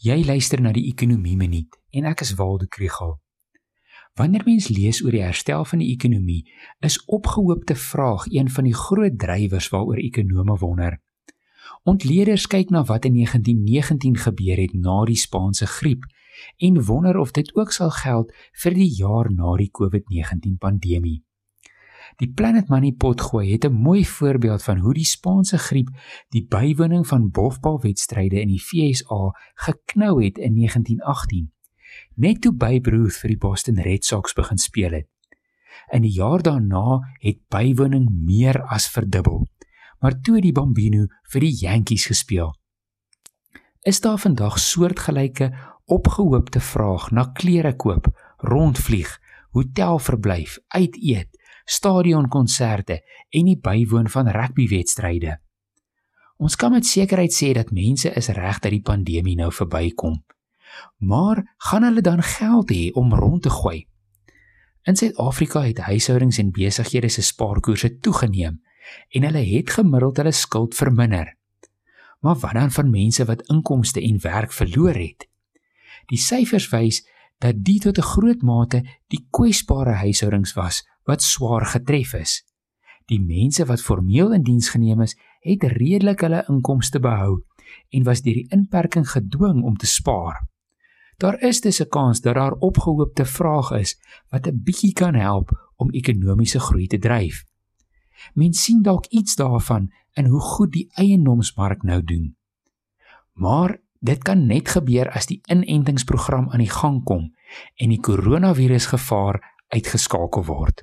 Jy luister na die Ekonomie Minuut en ek is Waldo Krugel. Wanneer mens lees oor die herstel van die ekonomie, is opgehoopte vraag een van die groot drywers waaroor ekonome wonder. Ontleeders kyk na wat in 1919 gebeur het na die Spaanse griep en wonder of dit ook sal geld vir die jaar na die COVID-19 pandemie. Die Planet Money potgooi het 'n mooi voorbeeld van hoe die Spaanse griep die bywoning van bofbalwedstryde in die FSA geknou het in 1918. Net toe Babe Ruth vir die Boston Red Sox begin speel het. In die jaar daarna het bywoning meer as verdubbel. Maar toe die Bambino vir die Yankees gespeel. Is daar vandag soortgelyke opgehoopte vraag na klere koop, rondvlieg, hotelverblyf, uit eet stadionkonserte en die bywoon van rugbywedstryde. Ons kan met sekerheid sê dat mense is reg dat die pandemie nou verbykom. Maar gaan hulle dan geld hê om rond te gooi? In Suid-Afrika het huishoudings en besighede se spaarkoerse toegeneem en hulle het gemiddeld hulle skuld verminder. Maar wat dan van mense wat inkomste en werk verloor het? Die syfers wys dat dit tot 'n groot mate die kwesbare huishoudings was wat swaar getref is. Die mense wat formeel in diens geneem is, het redelik hulle inkomste behou en was deur die inperking gedwing om te spaar. Daar is dus 'n kans dat daar opgehoopte vraag is wat 'n bietjie kan help om ekonomiese groei te dryf. Mens sien dalk iets daarvan in hoe goed die eiendomsmark nou doen. Maar dit kan net gebeur as die inentingsprogram aan die gang kom en die koronavirusgevaar uitgeskakel word.